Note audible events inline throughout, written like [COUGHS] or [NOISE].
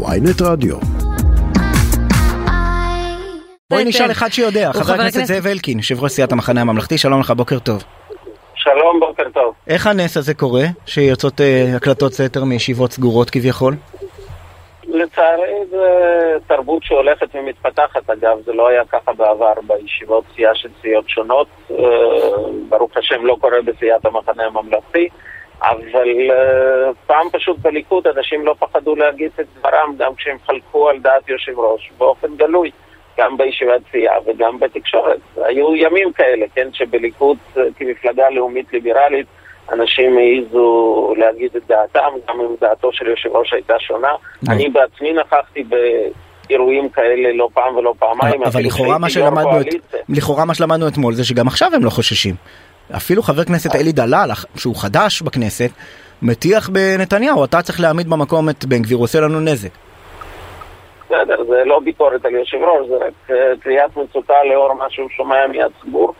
ויינט רדיו. בואי נשאל אחד שיודע, חבר הכנסת זאב אלקין, יושב ראש סיעת המחנה הממלכתי, שלום לך, בוקר טוב. שלום, בוקר טוב. איך הנס הזה קורה, שיוצאות uh, הקלטות סתר מישיבות סגורות כביכול? לצערי זה תרבות שהולכת ומתפתחת, אגב, זה לא היה ככה בעבר בישיבות סיעה של סיעות שונות, uh, ברוך השם לא קורה בסיעת המחנה הממלכתי, אבל uh, פעם פשוט בליכוד אנשים לא פחדו להגיד את דברם גם כשהם חלקו על דעת יושב ראש באופן גלוי. גם בישיבת סיעה וגם בתקשורת. היו ימים כאלה, כן, שבליכוד כמפלגה לאומית ליברלית אנשים העזו להגיד את דעתם, גם אם דעתו של יושב ראש הייתה שונה. אני בעצמי נכחתי באירועים כאלה לא פעם ולא פעמיים. אבל לכאורה מה, שלמדנו את, לכאורה מה שלמדנו אתמול זה שגם עכשיו הם לא חוששים. אפילו חבר כנסת אלי דלל, שהוא חדש בכנסת, מטיח בנתניהו, אתה צריך להעמיד במקום את בן גביר, הוא עושה לנו נזק. בסדר, זה לא ביקורת על יושב ראש, זה רק קריאת מצוקה לאור מה שהוא שומע מהציבור.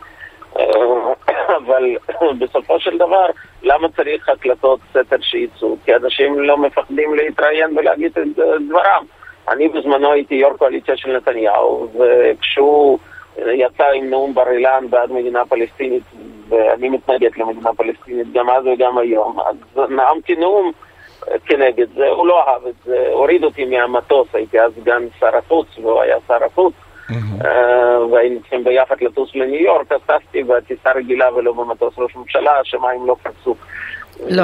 [COUGHS] אבל [COUGHS] בסופו של דבר, למה צריך הקלטות סתר שייצאו? כי אנשים לא מפחדים להתראיין ולהגיד את דברם. אני בזמנו הייתי יו"ר קואליציה של נתניהו, וכשהוא יצא עם נאום בר אילן בעד מדינה פלסטינית, ואני מתנגד למדינה פלסטינית גם אז וגם היום, אז נאמתי נאום כנגד זה, הוא לא אהב את זה, הוריד אותי מהמטוס, הייתי אז סגן שר החוץ והוא היה שר החוץ. והיינו צריכים ביחד לטוס לניו יורק, אז טסתי בטיסה רגילה ולא במטוס ראש ממשלה, השמיים לא פרצו. לא.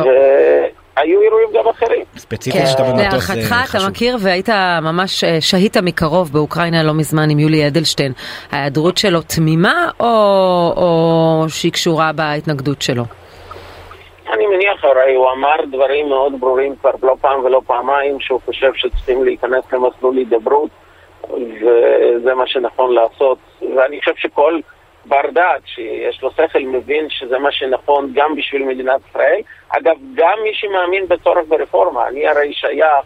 היו אירועים גם אחרים. ספציפית שאתה במטוס זה חשוב. להערכתך אתה מכיר והיית ממש שהית מקרוב באוקראינה לא מזמן עם יולי אדלשטיין. ההיעדרות שלו תמימה או שהיא קשורה בהתנגדות שלו? אני מניח, הרי הוא אמר דברים מאוד ברורים כבר לא פעם ולא פעמיים, שהוא חושב שצריכים להיכנס למסלול הידברות, וזה מה שנכון לעשות. ואני חושב שכל בר דעת שיש לו שכל מבין שזה מה שנכון גם בשביל מדינת ישראל. אגב, גם מי שמאמין בצורך ברפורמה, אני הרי שייך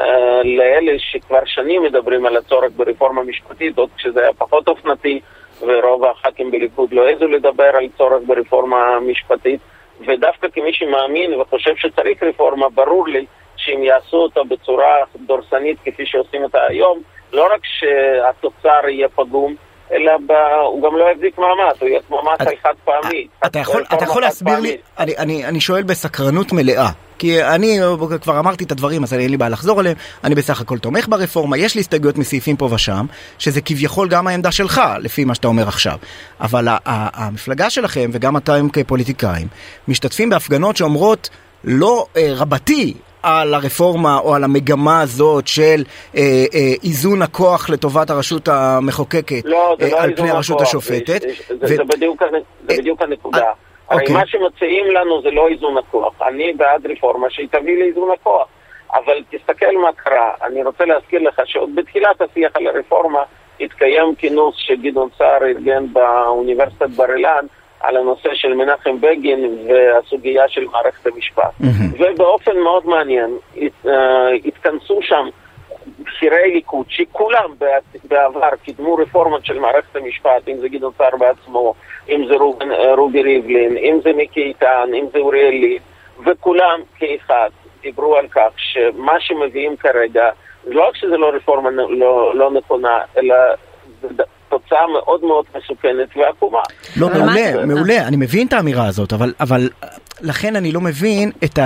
אה, לאלה שכבר שנים מדברים על הצורך ברפורמה משפטית, עוד כשזה היה פחות אופנתי, ורוב הח"כים בליכוד לא העזו לדבר על צורך ברפורמה משפטית. ודווקא כמי שמאמין וחושב שצריך רפורמה, ברור לי שאם יעשו אותה בצורה דורסנית כפי שעושים אותה היום, לא רק שהתוצר יהיה פגום, אלא ב... הוא גם לא יחזיק מעמד, הוא יהיה כמו מס על חד פעמי. אתה יכול, אתה יכול להסביר לי, אני, אני, אני שואל בסקרנות מלאה, כי אני כבר אמרתי את הדברים אז אין לי בעיה לחזור עליהם, אני בסך הכל תומך ברפורמה, יש לי הסתייגויות מסעיפים פה ושם, שזה כביכול גם העמדה שלך, לפי מה שאתה אומר עכשיו. אבל המפלגה שלכם וגם אתם כפוליטיקאים, משתתפים בהפגנות שאומרות לא אה, רבתי, על הרפורמה או על המגמה הזאת של אה, אה, איזון הכוח לטובת הרשות המחוקקת לא, אה, לא על פני הרשות השופטת. זה, ו... זה, בדיוק, זה בדיוק הנקודה. אה, הרי אוקיי. מה שמציעים לנו זה לא איזון הכוח. אני בעד רפורמה שהיא תביא לאיזון הכוח. אבל תסתכל מה קרה. אני רוצה להזכיר לך שעוד בתחילת השיח על הרפורמה התקיים כינוס שגדעון סער ארגן באוניברסיטת בר אילן על הנושא של מנחם בגין והסוגיה של מערכת המשפט. Mm-hmm. ובאופן מאוד מעניין, הת, uh, התכנסו שם בכירי ליכוד, שכולם בעבר קידמו רפורמות של מערכת המשפט, אם זה גדעון סער בעצמו, אם זה רובן, רובי ריבלין, אם זה מיקי איתן, אם זה אוריאל וכולם כאחד דיברו על כך שמה שמביאים כרגע, לא רק שזה לא רפורמה לא, לא נכונה, אלא תוצאה מאוד מאוד מסוכנת ועקומה. לא, מעולה, מעולה, אני מבין את האמירה הזאת, אבל, אבל לכן אני לא מבין את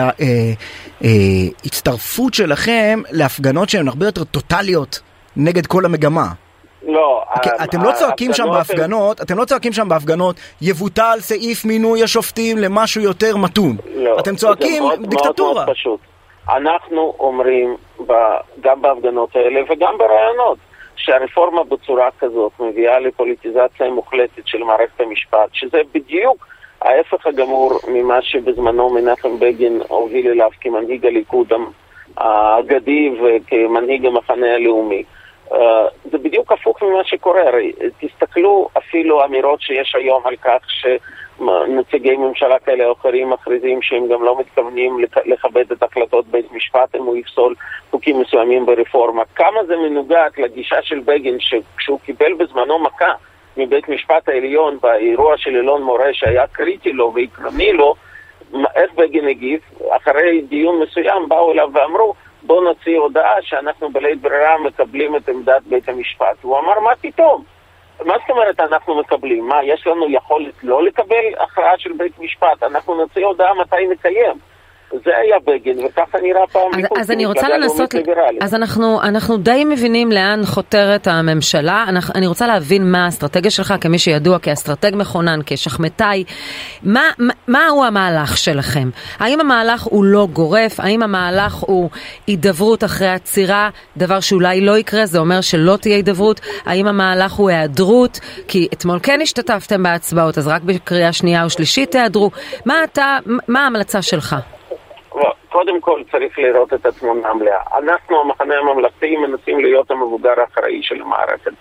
ההצטרפות שלכם להפגנות שהן הרבה יותר טוטליות נגד כל המגמה. לא, אתם לא צועקים שם בהפגנות, אתם לא צועקים שם בהפגנות, יבוטל סעיף מינוי השופטים למשהו יותר מתון. לא, אתם צועקים דיקטטורה. מאוד מאוד פשוט. אנחנו אומרים, גם בהפגנות האלה וגם ברעיונות, שהרפורמה בצורה כזאת מביאה לפוליטיזציה מוחלטת של מערכת המשפט, שזה בדיוק ההפך הגמור ממה שבזמנו מנחם בגין הוביל אליו כמנהיג הליכוד האגדי וכמנהיג המחנה הלאומי. זה בדיוק הפוך ממה שקורה, הרי תסתכלו אפילו אמירות שיש היום על כך שנציגי ממשלה כאלה או אחרים מכריזים שהם גם לא מתכוונים לכבד את החלטות בית משפט אם הוא יפסול חוקים מסוימים ברפורמה. כמה זה מנוגד לגישה של בגין שכשהוא קיבל בזמנו מכה מבית משפט העליון באירוע של אלון מורה שהיה קריטי לו ועקרוני לו, איך בגין הגיב? אחרי דיון מסוים באו אליו ואמרו בוא נוציא הודעה שאנחנו בלית ברירה מקבלים את עמדת בית המשפט. הוא אמר, מה פתאום? מה זאת אומרת אנחנו מקבלים? מה, יש לנו יכולת לא לקבל הכרעה של בית משפט? אנחנו נוציא הודעה מתי נקיים. זה היה בגין, וככה נראה פעם ליכוד. אז, אז אני רוצה לנסות, אז אנחנו, אנחנו די מבינים לאן חותרת הממשלה, אני, אני רוצה להבין מה האסטרטגיה שלך כמי שידוע כאסטרטג מכונן, כשחמטאי, מה, מה, מהו המהלך שלכם? האם המהלך הוא לא גורף? האם המהלך הוא הידברות אחרי עצירה, דבר שאולי לא יקרה, זה אומר שלא תהיה הידברות? האם המהלך הוא היעדרות? כי אתמול כן השתתפתם בהצבעות, אז רק בקריאה שנייה או שלישית תיעדרו. מה אתה, מה ההמלצה שלך? קודם כל צריך לראות את התמונה המלאה. אנחנו, המחנה הממלכתי, מנסים להיות המבוגר האחראי של המערכת.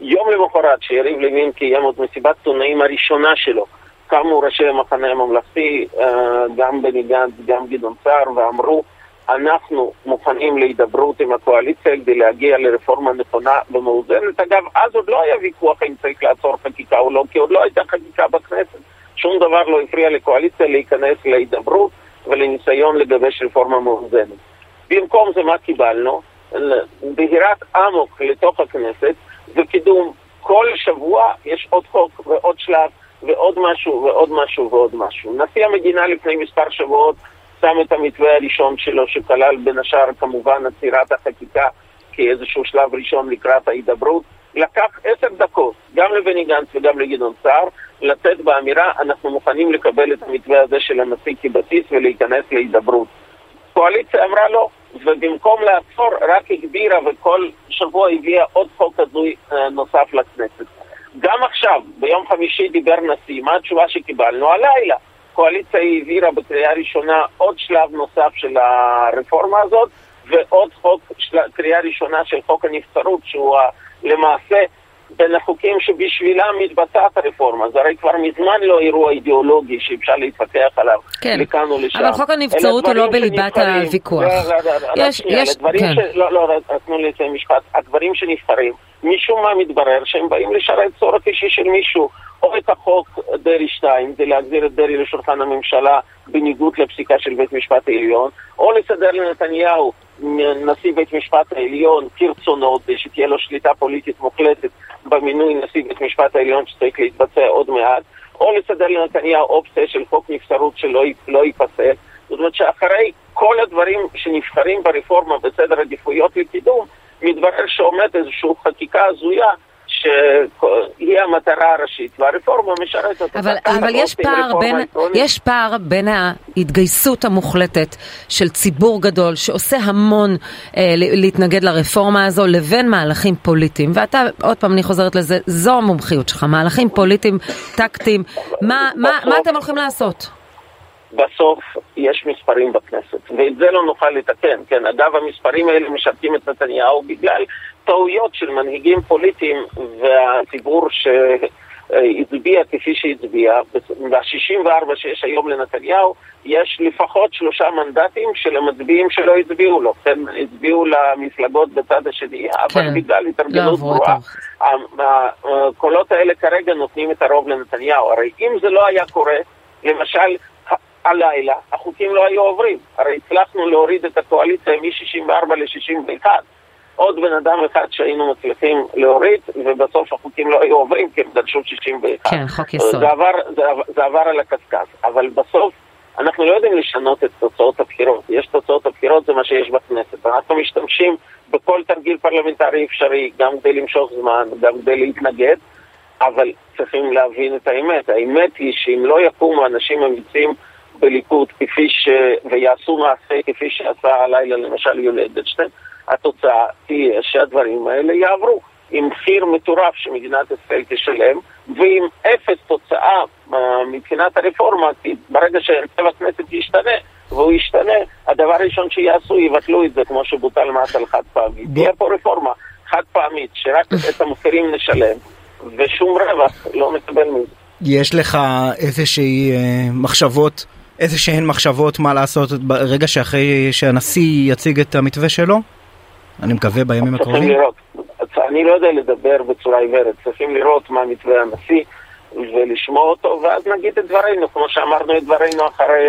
יום למחרת, שיריב לוין קיים את מסיבת עיתונאים הראשונה שלו, קמו ראשי המחנה הממלכתי, אה, גם בני גנץ, גם גדעון סער, ואמרו, אנחנו מוכנים להידברות עם הקואליציה כדי להגיע לרפורמה נכונה ומאוזנת. אגב, אז עוד לא היה ויכוח אם צריך לעצור חקיקה או לא, כי עוד לא הייתה חקיקה בכנסת. שום דבר לא הפריע לקואליציה להיכנס להידברות. ולניסיון לגבש רפורמה מאוזנת. במקום זה מה קיבלנו? בהירת אמוק לתוך הכנסת וקידום כל שבוע יש עוד חוק ועוד שלב ועוד משהו ועוד משהו ועוד משהו. נשיא המדינה לפני מספר שבועות שם את המתווה הראשון שלו שכלל בין השאר כמובן עצירת החקיקה כאיזשהו שלב ראשון לקראת ההידברות. לקח עשר דקות, גם לבני גנץ וגם לגדעון סער, לצאת באמירה, אנחנו מוכנים לקבל את המתווה הזה של הנשיא כבסיס ולהיכנס להידברות. הקואליציה אמרה לא, ובמקום לעצור רק הגבירה וכל שבוע הביאה עוד חוק הזוי אה, נוסף לכנסת. גם עכשיו, ביום חמישי דיבר נשיא, מה התשובה שקיבלנו? הלילה. הקואליציה העבירה בקריאה ראשונה עוד שלב נוסף של הרפורמה הזאת, ועוד חוק. קריאה ראשונה של חוק הנבצרות, שהוא למעשה בין החוקים שבשבילם מתבצעת הרפורמה. זה הרי כבר מזמן לא אירוע אידיאולוגי שאפשר להתווכח עליו כן. לכאן או לשם. אבל חוק הנבצרות הוא לא בליבת הוויכוח. יש, יש, כן. ש... לא, לא, תנו לי לציין משפט. הדברים שנבחרים, משום מה מתברר שהם באים לשרת צורך אישי של מישהו. או את החוק דרעי 2, זה להחזיר את דרעי לשולחן הממשלה בניגוד לפסיקה של בית משפט העליון, או לסדר לנתניהו נשיא בית משפט העליון כרצונו, שתהיה לו שליטה פוליטית מוחלטת במינוי נשיא בית משפט העליון שצריך להתבצע עוד מעט, או לסדר לנתניהו אופציה של חוק נבצרות שלא לא ייפסק. זאת אומרת שאחרי כל הדברים שנבחרים ברפורמה בסדר עדיפויות לקידום, מתברר שעומד איזושהי חקיקה הזויה שהיא המטרה הראשית, והרפורמה משרתת אותה. אבל, אבל יש, פער בין, יש פער בין ההתגייסות המוחלטת של ציבור גדול שעושה המון אה, להתנגד לרפורמה הזו לבין מהלכים פוליטיים. ואתה, עוד פעם אני חוזרת לזה, זו המומחיות שלך, מהלכים פוליטיים, טקטיים. מה, מה, מה אתם הולכים לעשות? בסוף יש מספרים בכנסת, ואת זה לא נוכל לתקן. כן, אגב, המספרים האלה משרתים את נתניהו בגלל טעויות של מנהיגים פוליטיים והציבור שהצביע כפי שהצביע. ב-64 שיש היום לנתניהו, יש לפחות שלושה מנדטים של המצביעים שלא הצביעו לו. כן, הצביעו למפלגות בצד השני, כן. אבל בגלל התארגנות לא גרועה. הקולות האלה כרגע נותנים את הרוב לנתניהו. הרי אם זה לא היה קורה, למשל, הלילה החוקים לא היו עוברים. הרי הצלחנו להוריד את הקואליציה מ-64 ל-61. עוד בן אדם אחד שהיינו מצליחים להוריד, ובסוף החוקים לא היו עוברים כי הם דרשו 61. כן, חוק יסוד. זה עבר, זה, זה עבר על הקשקש. אבל בסוף אנחנו לא יודעים לשנות את תוצאות הבחירות. יש תוצאות הבחירות, זה מה שיש בכנסת. אנחנו משתמשים בכל תרגיל פרלמנטרי אפשרי, גם כדי למשוך זמן, גם כדי להתנגד, אבל צריכים להבין את האמת. האמת היא שאם לא יקומו אנשים אמיצים בליכוד כפי ש... ויעשו מעשה כפי שעשה הלילה למשל יולי אדלשטיין, התוצאה תהיה שהדברים האלה יעברו עם מחיר מטורף שמדינת ישראל תשלם ועם אפס תוצאה אה, מבחינת הרפורמה, כי ברגע שהרכב הכנסת ישתנה והוא ישתנה, הדבר הראשון שיעשו, יבטלו את זה כמו שבוטל מס על חד פעמי. תהיה פה רפורמה חד פעמית שרק [LAUGHS] את המחירים נשלם ושום רווח לא נקבל מזה. יש לך איזושהי uh, מחשבות איזה שהן מחשבות מה לעשות ברגע שאחרי שהנשיא יציג את המתווה שלו? אני מקווה בימים הקרובים. צריכים לראות. אני לא יודע לדבר בצורה עיוורת, צריכים לראות מה מתווה הנשיא ולשמוע אותו, ואז נגיד את דברינו, כמו שאמרנו את דברינו אחרי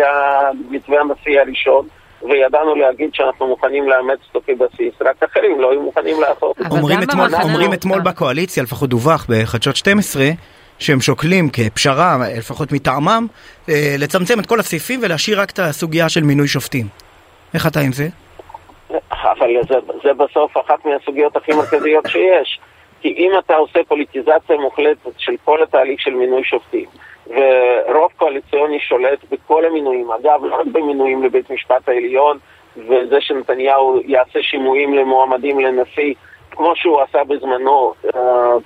מתווה הנשיא הראשון, וידענו להגיד שאנחנו מוכנים לאמץ אותו כבסיס, רק אחרים לא היו מוכנים לעשות. אומרים אתמול, אומרים אתמול בקואליציה, לפחות דווח בחדשות 12, שהם שוקלים כפשרה, לפחות מטעמם, אה, לצמצם את כל הסעיפים ולהשאיר רק את הסוגיה של מינוי שופטים. איך אתה עם זה? אבל זה, זה בסוף אחת מהסוגיות הכי מרכזיות שיש. כי אם אתה עושה פוליטיזציה מוחלטת של כל התהליך של מינוי שופטים, ורוב קואליציוני שולט בכל המינויים, אגב, לא רק במינויים לבית משפט העליון, וזה שנתניהו יעשה שימועים למועמדים לנשיא, כמו שהוא עשה בזמנו, uh,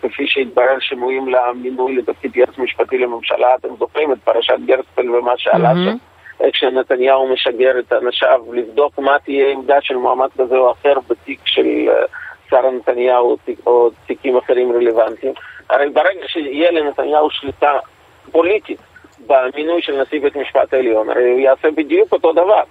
כפי שהתברר שימועים למינוי לתפקיד יועץ משפטי לממשלה, אתם זוכרים את פרשת גרספל ומה שעלה. שם, כשנתניהו משגר את אנשיו לבדוק מה תהיה עמדה של מועמד כזה או אחר בתיק של uh, שרה נתניהו או תיקים אחרים רלוונטיים. הרי ברגע שיהיה לנתניהו שליטה פוליטית במינוי של נשיא בית המשפט העליון, הרי הוא יעשה בדיוק אותו דבר.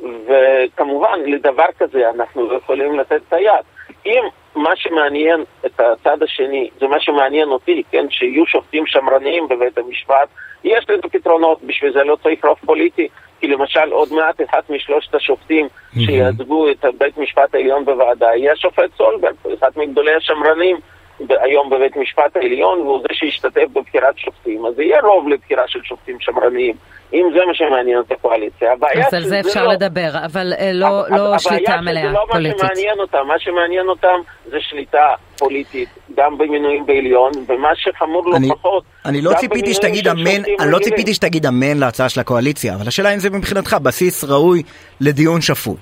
וכמובן, לדבר כזה אנחנו לא יכולים לתת את היד. אם מה שמעניין את הצד השני, זה מה שמעניין אותי, כן, שיהיו שופטים שמרניים בבית המשפט, יש לזה פתרונות, בשביל זה לא צריך רוב פוליטי, כי למשל עוד מעט אחד משלושת השופטים שייצגו את בית המשפט העליון בוועדה יהיה השופט סולברג, אחד מגדולי השמרנים היום בבית משפט העליון, והוא זה שישתתף בבחירת שופטים, אז יהיה רוב לבחירה של שופטים שמרניים. אם זה מה שמעניין את הקואליציה. הבעיה אז על זה אפשר לא... לדבר, אבל אה, לא, לא שליטה מלאה לא פוליטית. מה שמעניין אותם, מה שמעניין אותם זה שליטה פוליטית, גם במינויים בעליון, ומה שחמור לא פחות, אני לא ציפיתי שתגיד אמן, אני לא ציפיתי שתגיד אמן להצעה של הקואליציה, אבל השאלה אם זה מבחינתך בסיס ראוי לדיון שפוי.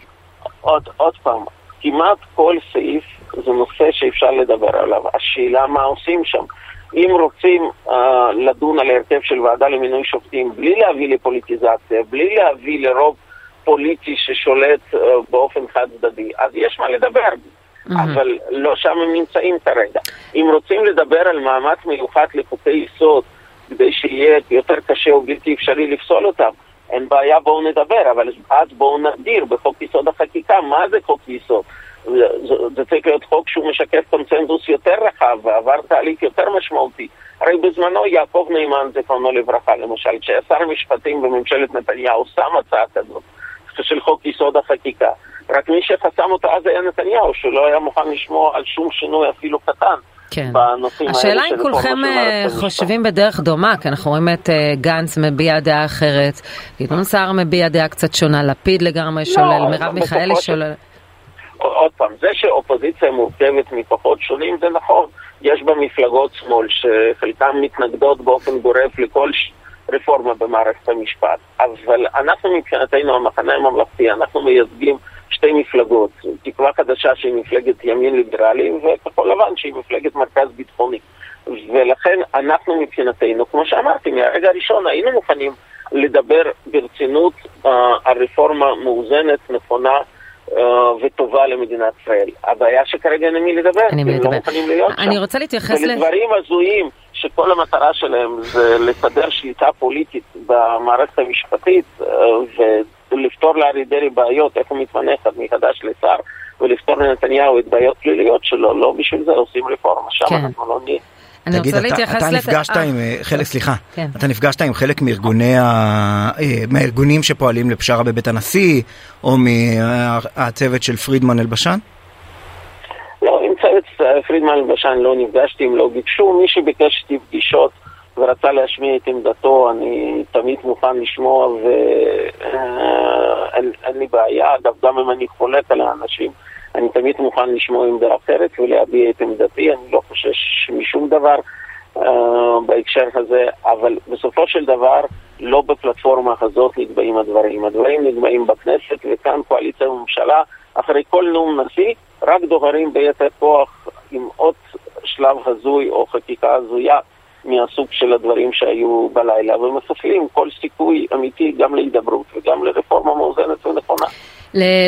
עוד, עוד פעם, כמעט כל סעיף זה נושא שאפשר לדבר עליו. השאלה מה עושים שם. אם רוצים uh, לדון על ההרכב של ועדה למינוי שופטים בלי להביא לפוליטיזציה, בלי להביא לרוב פוליטי ששולט uh, באופן חד צדדי, אז יש מה לדבר. Mm-hmm. אבל לא שם הם נמצאים כרגע. אם רוצים לדבר על מאמץ מיוחד לחוקי יסוד כדי שיהיה יותר קשה או בלתי אפשרי לפסול אותם, אין בעיה, בואו נדבר, אבל אז בואו נגדיר בחוק יסוד החקיקה מה זה חוק יסוד. זה, צריך להיות חוק שהוא משקף קונצנזוס יותר רחב ועבר תהליך יותר משמעותי. הרי בזמנו יעקב נאמן, זיכרונו לברכה, למשל, כשהיה שר המשפטים בממשלת נתניהו, שם הצעה כזאת של חוק יסוד החקיקה. רק מי שחסם אותו אז היה נתניהו, שלא היה מוכן לשמוע על שום שינוי אפילו קטן. כן. השאלה אם כולכם אה, חושבים בדרך דומה, כי אנחנו רואים את אה, גנץ מביע דעה אחרת, גדעון סער מביע דעה קצת שונה, לפיד לגמרי לא, שולל, מרב מיכאלי שולל. עוד פעם, זה שאופוזיציה מורכבת מכוחות שונים זה נכון. יש בה מפלגות שמאל שחלקן מתנגדות באופן גורף לכל רפורמה במערכת המשפט. אבל אנחנו מבחינתנו, המחנה הממלכתי, אנחנו מייצגים שתי מפלגות, תקווה חדשה שהיא מפלגת ימין ליברלי וכחול לבן שהיא מפלגת מרכז ביטחוני. ולכן אנחנו מבחינתנו, כמו שאמרתי, מהרגע הראשון היינו מוכנים לדבר ברצינות uh, על רפורמה מאוזנת, נכונה, וטובה למדינת ישראל. הבעיה שכרגע אין למי לדבר, אני הם לא מוכנים להיות שם. אני רוצה להתייחס ל... ולדברים הזויים שכל המטרה שלהם זה לסדר שליטה פוליטית במערכת המשפטית uh, ולפתור לארי דרעי בעיות, איך הוא מתמנה מחדש לשר, ולפתור לנתניהו את בעיות פליליות שלו, לא בשביל זה עושים רפורמה, שם כן. אנחנו לא נהיה. אני תגיד, רוצה להתייחס אתה, אתה נפגשת עם, אה, חלק, סליחה, כן. אתה נפגשת עם חלק מארגוני ה... אה, מהארגונים שפועלים לפשרה בבית הנשיא, או מהצוות של פרידמן אלבשן? לא, עם צוות אה, פרידמן אלבשן לא נפגשתי, הם לא ביקשו, מי שביקש איתי פגישות ורצה להשמיע את עמדתו, אני תמיד מוכן לשמוע ואין לי בעיה, אגב, גם אם אני חולק על האנשים. אני תמיד מוכן לשמוע עמדה אחרת ולהביע את עמדתי, אני לא חושש משום דבר uh, בהקשר הזה, אבל בסופו של דבר לא בפלטפורמה הזאת נקבעים הדברים. הדברים נקבעים בכנסת, וכאן קואליציה וממשלה, אחרי כל נאום נשיא, רק דוהרים ביתר כוח עם עוד שלב הזוי או חקיקה הזויה. מהסוג של הדברים שהיו בלילה, ומספלים כל סיכוי אמיתי גם להידברות וגם לרפורמה מאוזנת ונכונה.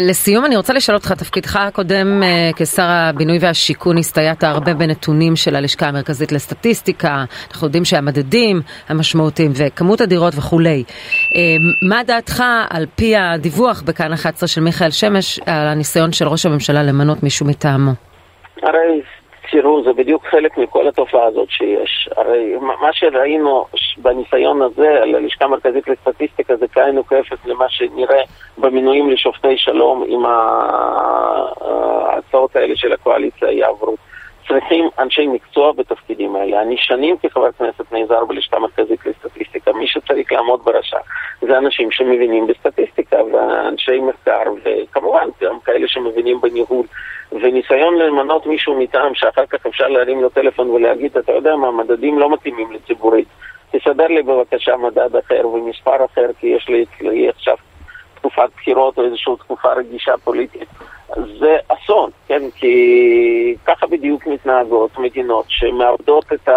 לסיום אני רוצה לשאול אותך, תפקידך הקודם אה, כשר הבינוי והשיכון הסתייעת הרבה בנתונים של הלשכה המרכזית לסטטיסטיקה, אנחנו יודעים שהמדדים המשמעותיים וכמות הדירות וכולי. אה, מה דעתך על פי הדיווח בכאן 11 של מיכאל שמש על הניסיון של ראש הממשלה למנות מישהו מטעמו? הרי תראו, זה בדיוק חלק מכל התופעה הזאת שיש. הרי מה שראינו בניסיון הזה על הלשכה המרכזית לסטטיסטיקה זה כאין וכאפס למה שנראה במינויים לשופטי שלום אם ההצעות האלה של הקואליציה יעברו. צריכים אנשי מקצוע בתפקידים האלה. אני שנים כחבר כנסת נעזר בלשכה המרכזית לסטטיסטיקה. מי שצריך לעמוד בראשה זה אנשים שמבינים בסטטיסטיקה ואנשי מחקר, וכמובן גם כאלה שמבינים בניהול. וניסיון למנות מישהו מטעם שאחר כך אפשר להרים לו טלפון ולהגיד, אתה יודע מה, מדדים לא מתאימים לציבורית. תסדר לי בבקשה מדד אחר ומספר אחר, כי יש לי עכשיו תקופת בחירות או איזושהי תקופה רגישה פוליטית. זה אסון, כן? כי ככה בדיוק מתנהגות מדינות שמאבדות את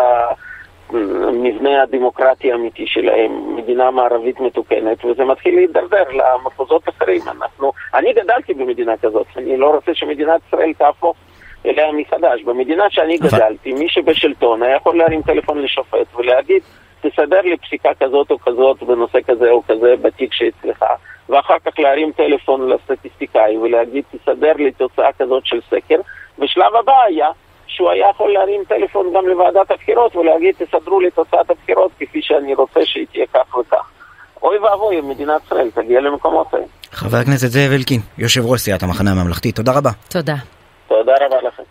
המבנה הדמוקרטי האמיתי שלהם, מדינה מערבית מתוקנת, וזה מתחיל להידרדר למחוזות אחרים. אנחנו, אני גדלתי במדינה כזאת, אני לא רוצה שמדינת ישראל תהפוך אליה מחדש. במדינה שאני גדלתי, מי שבשלטון היה יכול להרים טלפון לשופט ולהגיד, תסדר לי פסיקה כזאת או כזאת בנושא כזה או כזה בתיק שאצלך. ואחר כך להרים טלפון לסטטיסטיקאי ולהגיד תסדר לי תוצאה כזאת של סקר. בשלב הבא היה שהוא היה יכול להרים טלפון גם לוועדת הבחירות ולהגיד תסדרו לי תוצאת הבחירות כפי שאני רוצה שהיא תהיה כך וכך. אוי ואבוי אם מדינת ישראל תגיע למקומות האלה. חבר הכנסת זאב אלקין, יושב ראש סיעת המחנה הממלכתי, תודה רבה. תודה. תודה רבה לכם.